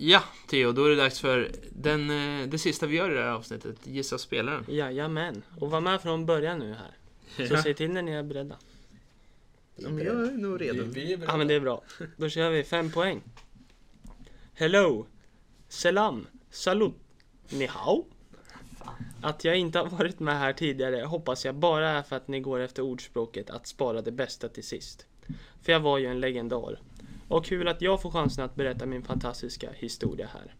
Ja, Theo, då är det dags för den, eh, det sista vi gör i det här avsnittet. Gissa spelaren. Jajamän. Och var med från början nu här. Så Ja. säg till när ni är beredda. Ja, men jag är nog redo. Vi, vi är Ja men det är bra. Då kör vi fem poäng. Hello. Selam. Salut. Ni hao. Att jag inte har varit med här tidigare hoppas jag bara är för att ni går efter ordspråket att spara det bästa till sist. För jag var ju en legendar. Och kul att jag får chansen att berätta min fantastiska historia här.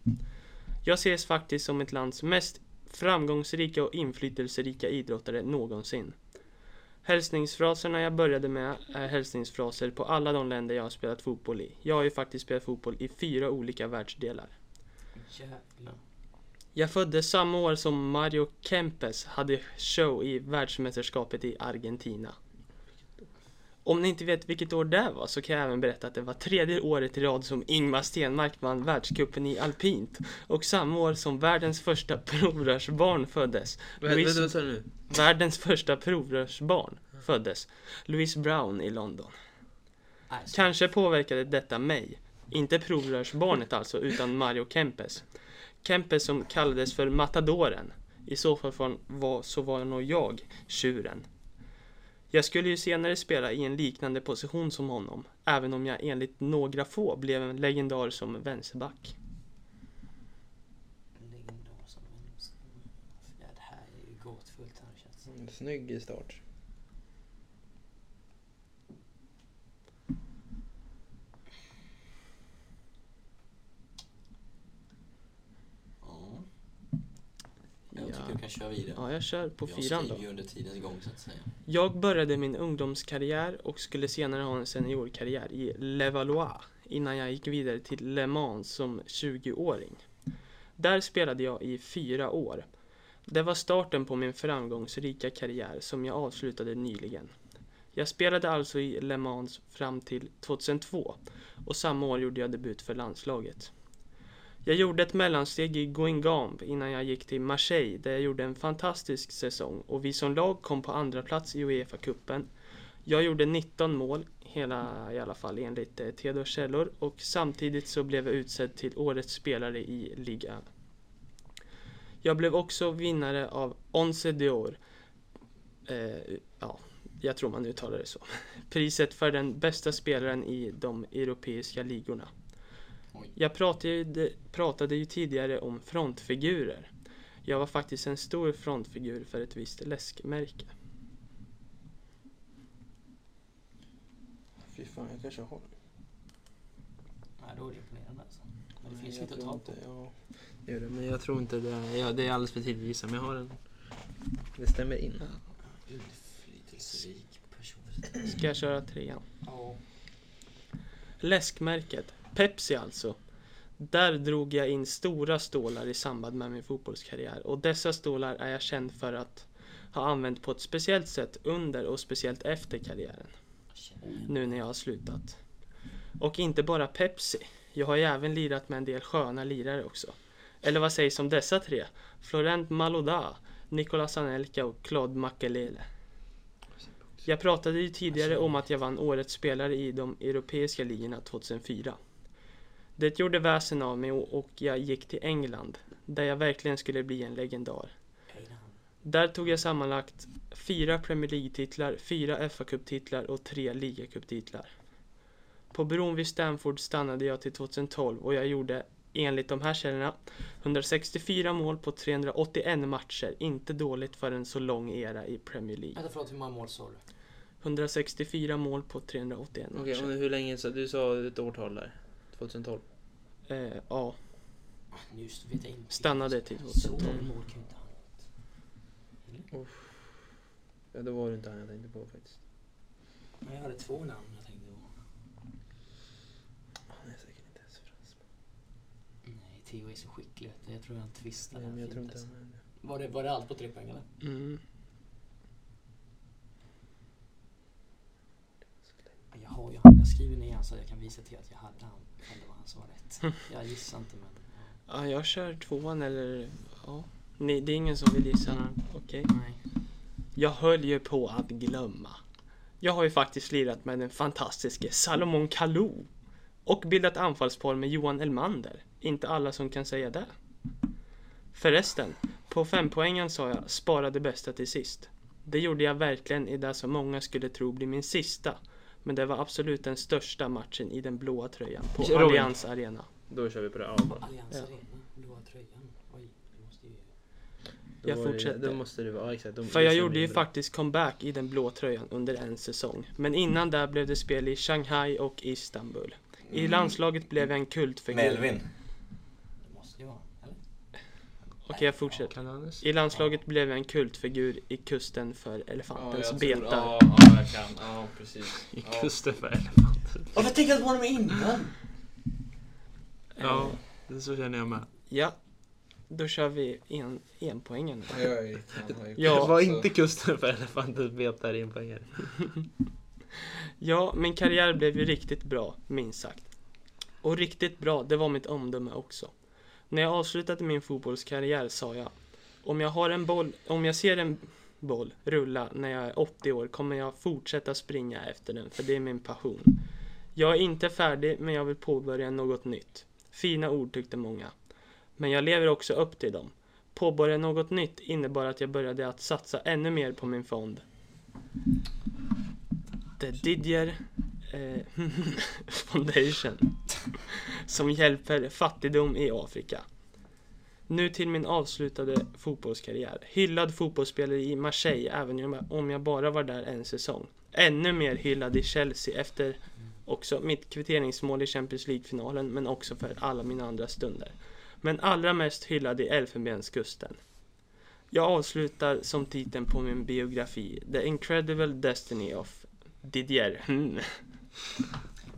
Jag ses faktiskt som ett lands mest framgångsrika och inflytelserika idrottare någonsin. Hälsningsfraserna jag började med är hälsningsfraser på alla de länder jag har spelat fotboll i. Jag har ju faktiskt spelat fotboll i fyra olika världsdelar. Jävlar. Jag föddes samma år som Mario Kempes hade show i världsmästerskapet i Argentina. Om ni inte vet vilket år det var så kan jag även berätta att det var tredje året i rad som Ingmar Stenmark vann världscupen i alpint och samma år som världens första provrörsbarn föddes. Vad sa du? Världens första provrörsbarn föddes. Louise Brown i London. Nej, så- Kanske påverkade detta mig. Inte provrörsbarnet alltså, utan Mario Kempes. Kempes som kallades för Matadoren. I så fall var, så var nog jag tjuren. Jag skulle ju senare spela i en liknande position som honom, även om jag enligt några få blev en legendar som vänsterback. Legendar som vänster. Ja, det här är ju gåtfullt här känns det. Mm, Snygg start. Ja. Jag Ja. tycker du kan köra vidare. Ja, jag kör på jag fyran då. skriver ju under tidens gång så att säga. Jag började min ungdomskarriär och skulle senare ha en seniorkarriär i Levallois innan jag gick vidare till Le Mans som 20-åring. Där spelade jag i fyra år. Det var starten på min framgångsrika karriär som jag avslutade nyligen. Jag spelade alltså i Le Mans fram till 2002 och samma år gjorde jag debut för landslaget. Jag gjorde ett mellansteg i Guingamp innan jag gick till Marseille där jag gjorde en fantastisk säsong och vi som lag kom på andra plats i Uefa-cupen. Jag gjorde 19 mål, hela i alla fall enligt eh, Theodor källor och samtidigt så blev jag utsedd till årets spelare i ligan. Jag blev också vinnare av Onze d'Or. Eh, ja, jag tror man uttalar det så. Priset för den bästa spelaren i de europeiska ligorna. Oj. Jag pratade, pratade ju tidigare om frontfigurer. Jag var faktiskt en stor frontfigur för ett visst läskmärke. Fy fan, jag kanske har. Nej, då är det imponerande alltså. Men det Nej, finns jag lite att ta inte- på. Ja, det gör det. Men jag tror inte det. Ja, det är alldeles för tidigt att gissa, men jag har en. Det stämmer in. Inflytelserik person. Ska jag köra trean? Ja. Läskmärket, Pepsi alltså. Där drog jag in stora stålar i samband med min fotbollskarriär och dessa stålar är jag känd för att ha använt på ett speciellt sätt under och speciellt efter karriären. Nu när jag har slutat. Och inte bara Pepsi. Jag har ju även lirat med en del sköna lirare också. Eller vad sägs om dessa tre? Florent Malouda, Nicolas Anelka och Claude Makelele. Jag pratade ju tidigare om att jag vann årets spelare i de europeiska ligorna 2004. Det gjorde väsen av mig och jag gick till England, där jag verkligen skulle bli en legendar. Där tog jag sammanlagt fyra Premier League-titlar, fyra FA-cuptitlar och tre ligacuptitlar. På bron vid Stamford stannade jag till 2012 och jag gjorde, enligt de här källorna, 164 mål på 381 matcher. Inte dåligt för en så lång era i Premier League. Vänta, förlåt, hur många mål sa du? 164 mål på 381 Okej, matcher. och hur länge så du sa ett årtal där? 2012? Eh, ja, Just vet jag inte. Stannade till Så 2012. många mål kan ju inte han Eller? Ja, då var det inte han jag tänkte på faktiskt. Men jag hade två namn jag tänkte på. Han är säkert inte ens fransman. Nej, Theo är så skicklig. vet du. Jag tror han twistar Nej, men jag tror inte alltså. han är det. Var det, var det allt på tre poäng eller? mm. Jag har ju han. Jag skriver ner han så jag kan visa till att jag hade han. Det var han var rätt. Jag gissar inte men... Ja. ja, jag kör tvåan eller ja. Ni, det är ingen som vill gissa? Mm. Okej. Nej. Jag höll ju på att glömma. Jag har ju faktiskt lirat med den fantastiske Salomon Kalou. Och bildat anfallspar med Johan Elmander. Inte alla som kan säga det. Förresten, på fempoängen sa jag spara det bästa till sist. Det gjorde jag verkligen i det som många skulle tro blir min sista. Men det var absolut den största matchen i den blåa tröjan på Robin. Allians Arena. Då kör vi på det. Ja, Allians Ja. Arena, blåa tröjan. Oj, det måste ju... då Jag fortsätter. Då måste vara, ja, exakt. Då- För jag gjorde ju bra. faktiskt comeback i den blå tröjan under en säsong. Men innan där blev det spel i Shanghai och Istanbul. I landslaget blev jag en kultfigur. Melvin. Det måste ju vara, eller? Okej, jag fortsätter. I landslaget blev jag en kultfigur i kusten för elefantens betar. Ja, ja, jag kan. Ja, precis. I Ja. kusten för elefanter. Varför tänkte jag inte på honom innan? Ja, det så känner jag med. Ja, då kör vi en, en poängen. Jag är- han har ju- Ja, det var inte kusten för elefantens betar i en poängare. Ja, min karriär blev ju riktigt bra, minst sagt. Och riktigt bra, det var mitt omdöme också. När jag avslutade min fotbollskarriär sa jag om jag, har en boll, om jag ser en boll rulla när jag är 80 år kommer jag fortsätta springa efter den, för det är min passion. Jag är inte färdig, men jag vill påbörja något nytt. Fina ord tyckte många. Men jag lever också upp till dem. Påbörja något nytt innebar att jag började att satsa ännu mer på min fond. The Didier eh, Foundation som hjälper fattigdom i Afrika. Nu till min avslutade fotbollskarriär. Hyllad fotbollsspelare i Marseille även om jag- bara var där en säsong. Ännu mer hyllad i Chelsea efter också mitt kvitteringsmål i Champions League-finalen men också för alla mina andra stunder. Men allra mest hyllad i Elfenbenskusten. Jag avslutar som titeln på min biografi The Incredible Destiny of Didier. Hmm.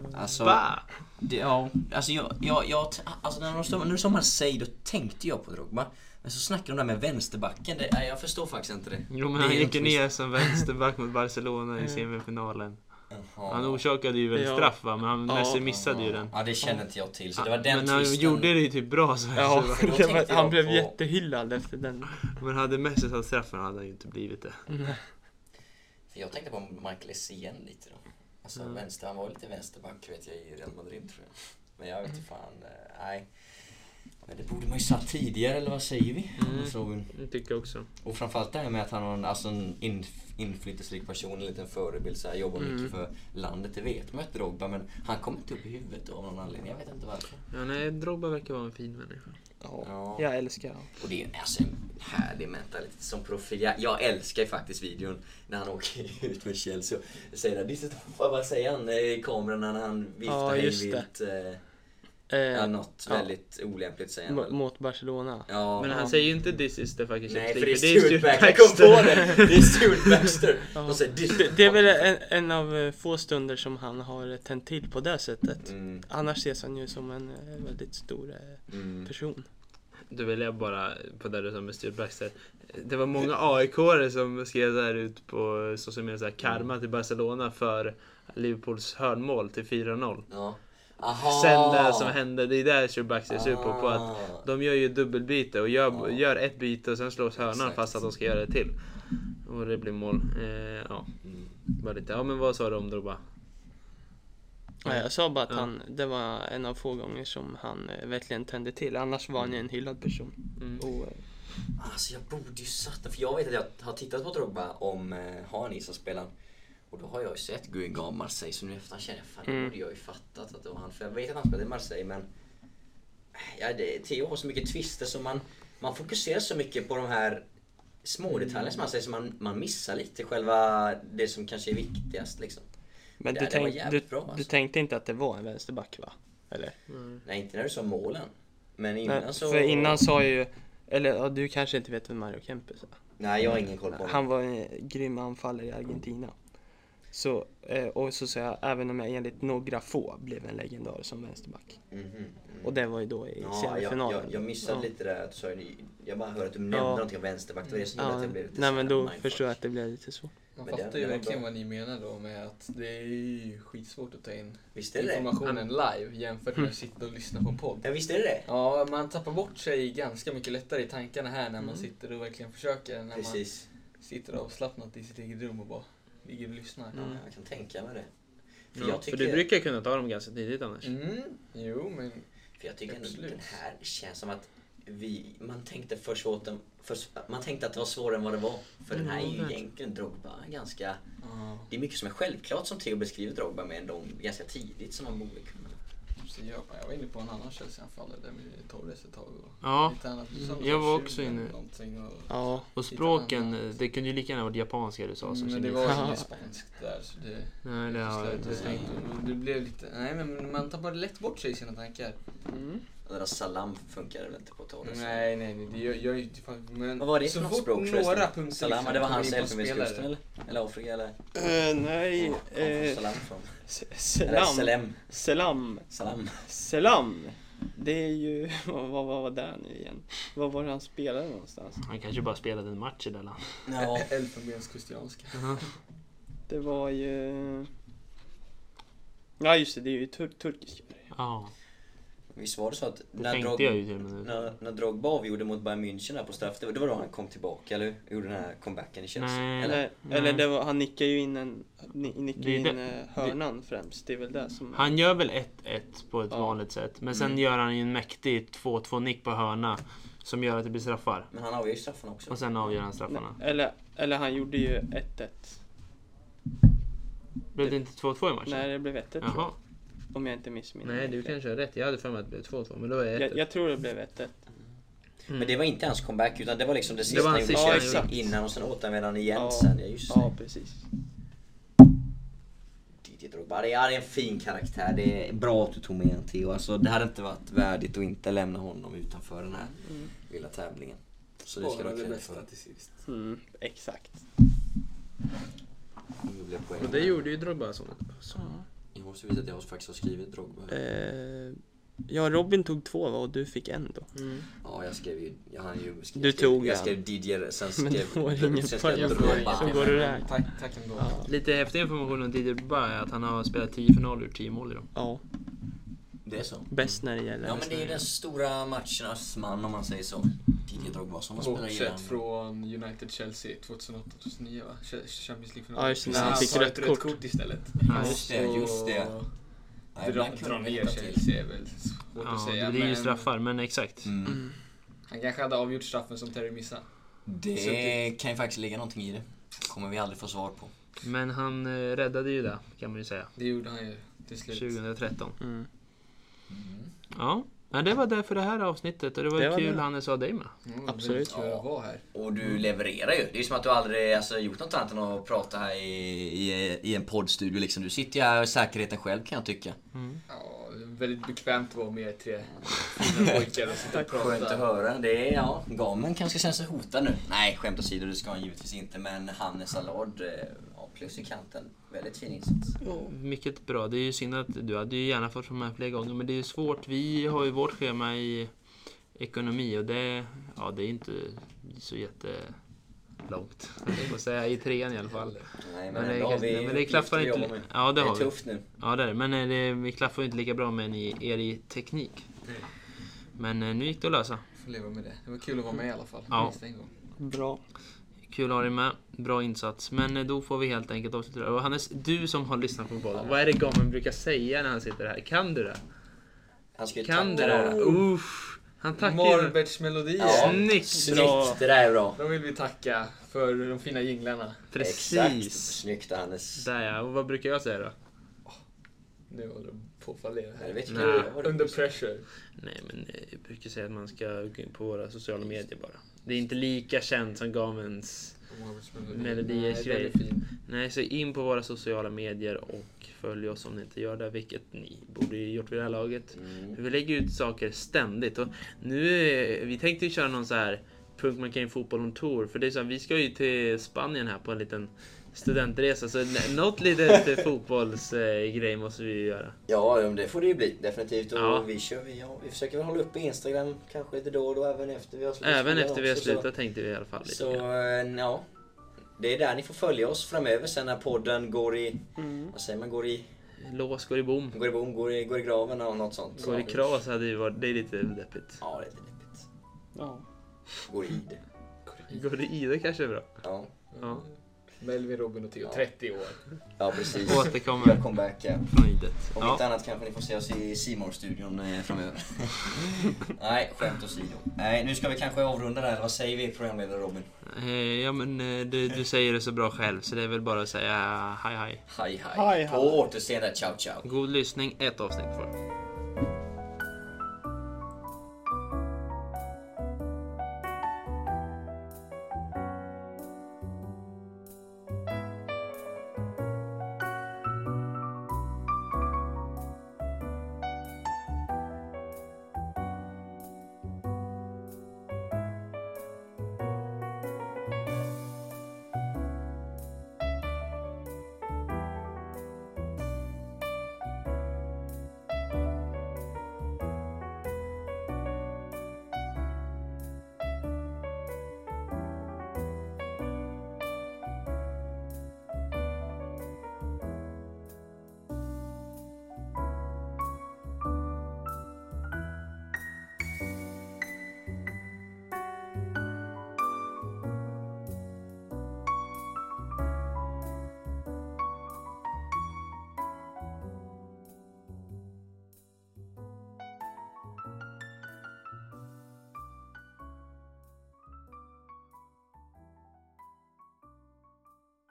Mm. Alltså, Va? det, ja, alltså jag, jag, jag, alltså när de stod, när du sa Marseille då tänkte jag på Drogba. Men så snackar de där med vänsterbacken, det, nej, jag förstår faktiskt inte det. Jo men Det han gick ju ner som vänsterback mot Barcelona i semifinalen. Jaha. Han orsakade ju väl Ja. straff va, men han Ja. Messi missade ju den. Ja, det känner inte jag till. Så det var den men han twisten. gjorde det ju typ bra så, Ja, var, han blev på- jättehyllad efter den. Men hade Messi tagit straffen hade han ju inte blivit det. För jag tänkte på Michael Essien lite då. Alltså Mm. vänster, han var lite vänsterback vet jag i Real Madrid tror jag. Men jag vet inte fan, eh, nej. Men det borde man ju sagt tidigare eller vad säger vi? Mm. Tycker jag också. och framförallt det här med att han har en, alltså en in, inflytelserik person, en liten förebild, så här, jobbar Mm. mycket för landet, det vet man ju att Drogba, men han kommer inte upp i huvudet av någon anledning, jag vet inte varför. Ja, nej, Drogba verkar vara en fin människa. Ja, Ja. jag älskar honom. Och det är alltså en härlig mentalitet som profil. Jag, jag älskar ju faktiskt videon när han åker ut med Chelsea och säger det. Vad, säger han i kameran när han viftar Ja, hej just det. vilt? Eh, ja, något ja. väldigt olämpligt säger han mot Barcelona. Ja, Men Ja. han säger ju inte this is the fucking Nej, Champions för det är League, Stuart Baxter. Jag kom på det! Det är Stuart Baxter. Ja. De säger this Det, det är väl en, en av eh, få stunder som han har tänt till på det sättet. Mm, Annars ses han ju som en eh, väldigt stor eh, mm. person. Då vill jag bara, på det du sa med Stuart Baxter. Det var många AIK-are som skrev där ut på sociala medier, karma till Barcelona för Liverpools hörnmål till 4-0. Ja. Aha. Sen det som hände, det är där Stuart Baxter är sur på, på att Ah. de gör ju dubbelbyte och gör, Ja. gör ett byte och sen slås hörnan Exakt. fast att de ska göra det till. Och det blir mål. Eh, ja, Mm. bara lite. Ja men vad sa du om Drogba? Ja, jag sa bara att Ja. han, det var en av få gånger som han eh, verkligen tände till. Annars var han ju en hyllad person. Mm. Och, eh, Alltså jag borde ju satt för jag vet att jag har tittat på Drogba om eh, har ni som spelar och då har jag ju sett Guingamp Marseille så nu efter känner jag fan, Mm. då borde jag ju fattat att det var han. För jag vet att han spelade i Marseille men ja, det, Theo har så mycket twister så man, man fokuserar så mycket på de här små detaljerna som man säger så man, man missar lite själva det som kanske är viktigast liksom. men Det- du, det tänk, du, bra, alltså. du tänkte inte att det var en vänsterback va? Eller? Nej inte när du sa målen. Men innan Nej, så... För innan sa ju, eller ja, du kanske inte vet vem Mario Kempes är? Nej jag har ingen koll på Han honom. var en grym anfallare i Argentina. Så, eh, och så säger jag, även om jag enligt några få blev en legendar som vänsterback. Mhm, mhm. Och det var ju då i Ja, jag, semifinalen. jag, jag missade Ja. lite där att du sa Jag bara hörde att du nämnde Ja. någonting om vänsterback. Det var det som gjorde Ja, att jag blev lite nej men då förstår jag att det blev lite så. Man Men det- fattar ju det verkligen bra. vad ni menar då med att det är ju skitsvårt att ta in Visst är det det? informationen live jämfört med att sitta och lyssna på en podd. Ja visst är det det? Ja, man tappar bort sig ganska mycket lättare i tankarna här när man Mm. sitter och verkligen försöker. När Precis. man sitter avslappnat i sitt eget rum och bara och lyssnar. Ja, jag kan tänka mig det. För Ja, jag för tycker, du brukar kunna ta dem ganska tidigt annars. Mm, jo men för jag tycker ändå Absolut. den här känns som att vi, man tänkte för svårt, för, man tänkte att det var svårare än vad det var. För den här är ju egentligen Drogba ganska, ja, det är mycket som är självklart som Theo beskriver Drogba med ändå ganska tidigt som man borde kunna. Så jag, jag var inne på en annan Chelsea-anfallare där med Torres ett tag. Och Ja, annat. Mm. Som Jag var 20 också inne. Och, Ja, och språken, det kunde ju lika gärna varit japanska du sa som Mm, men det var Ja. inget spanskt där så det... Nej, det tänkt. och Det blev lite... Nej men man tar bara lätt bort sig i sina tankar. mm. Där salam funkar väl inte på Torres? Nej nej nej, det gör, gör ju inte fan... Men Vad var det så för något fort språk några förresten? punkter Salam, liksom det var hans Elfenbenskusten spelare. eller? Eller Afrika eller? Eh, nej, eh, Salam från? selam. Selem? Selam. Salam? Selam. Det är ju, vad, vad var det nu igen? Var var det han spelade någonstans? Han kanske bara spelade en match i det landet. Ja. Elfenbenskustianska. Det var ju... Ja just det, det är ju tur turkiska. Ja, Visst var det så att det när, Drog, jag ju när, när Drogba avgjorde mot Bayern München där på straff, det var, det var då han kom tillbaka eller gjorde den här comebacken i Chelsea? Nej. Eller? Nej. eller det var, han nickar ju in en, ni- nickar Det in det- eh, hörnan främst. Det är väl det som... Han gör väl 1-1 på ett Ja. vanligt sätt. Men sen Mm. gör han ju en mäktig 2-2 nick på hörna. Som gör att det blir straffar. Men han avgör ju straffarna också. Och sen avgör han straffarna. Nej, eller, eller han gjorde ju 1-1. Blev det inte 2-2 i matchen? Nej, det blev 1-1 tror jag. Om jag inte missminner Nej, du kanske har rätt. Jag hade för mig att det blev 2-2. Men då är det 1-1. jag, jag tror det blev 1-1. Men det var inte hans comeback utan det var liksom det sista var han gjorde gjorde. innan och sen återanvände han igen Ja. sen. Ja just det. Ja, precis. Didier Drogba, det är en fin karaktär. Det är bra att du tog med en Theo. Alltså, det hade inte varit värdigt att inte lämna honom utanför den här Mm. lilla tävlingen. Så det ska du det bästa för. till sist. Mm, exakt. Och det gjorde ju Drogba så. så. Jag måste visa att jag faktiskt har skrivit Drogba. Eh, ja, Robin tog två va? och du fick en då. Mm. Ja, jag skrev ju... Jag hann ju skriva, Du jag skrev, tog Jag skrev Didier, sen Men skrev... det var ingen sen poäng. skrev Jag jag får- Drogba. så går det där. Tack, tack ändå. Ja. Lite häftig information om Didier Drogba är att han har spelat 10 finaler ur 10 mål i dem. Ja, Det är så. bäst när det gäller. Ja men det är den stora matchernas man om man säger så. Didier Drogba som har spelat Bortsett från United-Chelsea 2008-2009 va? Ch- Champions League-final. Ja, just det, när han fick rött kort. kort istället. Ja, Just det, just det. Ja, Dra, ner. Chelsea är väl svårt att Ja, säga. det blir ju straffar, men exakt. Mm. Mm. Han kanske hade avgjort straffen som Terry missade. Det kan ju faktiskt ligga någonting i det. kommer vi aldrig få svar på. Men han eh, räddade ju det, kan man ju säga. Det gjorde han ju till slut. 2013. Mm. Ja, Nej, det var det för det här avsnittet och det var, Det var kul det. Hannes att ha dig med. Mm, Absolut. här. Och du levererar ju. Det är som att du aldrig alltså, gjort något annat än att prata här i, i, i en poddstudio liksom. Du sitter ju här i säkerheten själv kan jag tycka. Ja, det är väldigt bekvämt att vara med tre fina pojkar och sitta och Skönt att prata. höra. Det är, ja, Gamen kanske känner sig hotad nu. Nej, skämt åsido, det ska han givetvis inte. Men Hannes Allard, plus i kanten. Väldigt fin insats. Mycket bra. Det är ju synd att du hade ju gärna fått vara med fler gånger men det är ju svårt. Vi har ju vårt schema i ekonomi och det, ja, det är inte så jättelångt. Jag får säga i trean i alla fall. Nej, men, Men det, har vi men det klaffar inte. med. Ja, det Det har är vi. tufft nu. Ja, det är det. Men eh, det, vi klaffar inte lika bra med en i, er i teknik. Men eh, nu gick det att lösa. Får leva med det. Det var kul att vara med i alla fall. Ja. Minst en gång. Bra. Kul att ha dig med. Bra insats. Men eh, då får vi helt enkelt avsluta det. Och Hannes, du som har lyssnat på podden. Vad är det Gamen brukar säga när han sitter här? Kan du det? Han ska ju Kan du det? Uff, han tackar ju. Marbets-melodier. Ja. Snyggt! Snyggt, det där är bra. De vill vi tacka för de fina jinglarna. Exakt. Precis. Snyggt Hannes. Där ja. Och vad brukar jag säga då? Nu håller de på att fallera här. vet Under pressure. Nej men eh, jag brukar säga att man ska gå in på våra sociala medier bara. Det är inte lika känt som Gamens Melodiers grej. Nej, så in på våra sociala medier och följ oss om ni inte gör det, vilket ni borde gjort vid det här laget. Mm. Vi lägger ut saker ständigt och nu, eh, vi tänkte ju köra någon så här Punkt man kan fotboll on tour, för det är så här, vi ska ju till Spanien här på en liten studentresa, så något litet fotbollsgrej måste vi ju göra. Ja, det får det ju bli definitivt. Och Ja. vi, kör, vi, ja, vi försöker väl hålla uppe Instagram kanske lite då och då även efter vi har slutat. Även efter vi har slutat tänkte vi i alla fall. Lite Så, grann. eh, ja. Det är där ni får följa oss framöver sen när podden går i, Mm. vad säger man, går i, Lås går i bom. går i bom, går i, går i graven och något sånt. Går i kras hade ju varit, det är lite deppigt. Ja, det är lite deppigt. Ja. Går i det. Går det i det kanske är bra. Ja. Ja. Melvin, Robin och Theo, 30 år. Ja precis. Återkommer Gör comeback ja. från idet. Om Ja. inte annat kanske ni får se oss i simor studion eh, framöver. Nej, skämt åsido. Nej, nu ska vi kanske avrunda där. Vad säger vi programledare Robin? Eh, Ja men eh, du, du säger det så bra själv så det är väl bara att säga. Hej hej. Hej, hej. På återseende, ciao ciao. God lyssning, ett avsnitt kvar.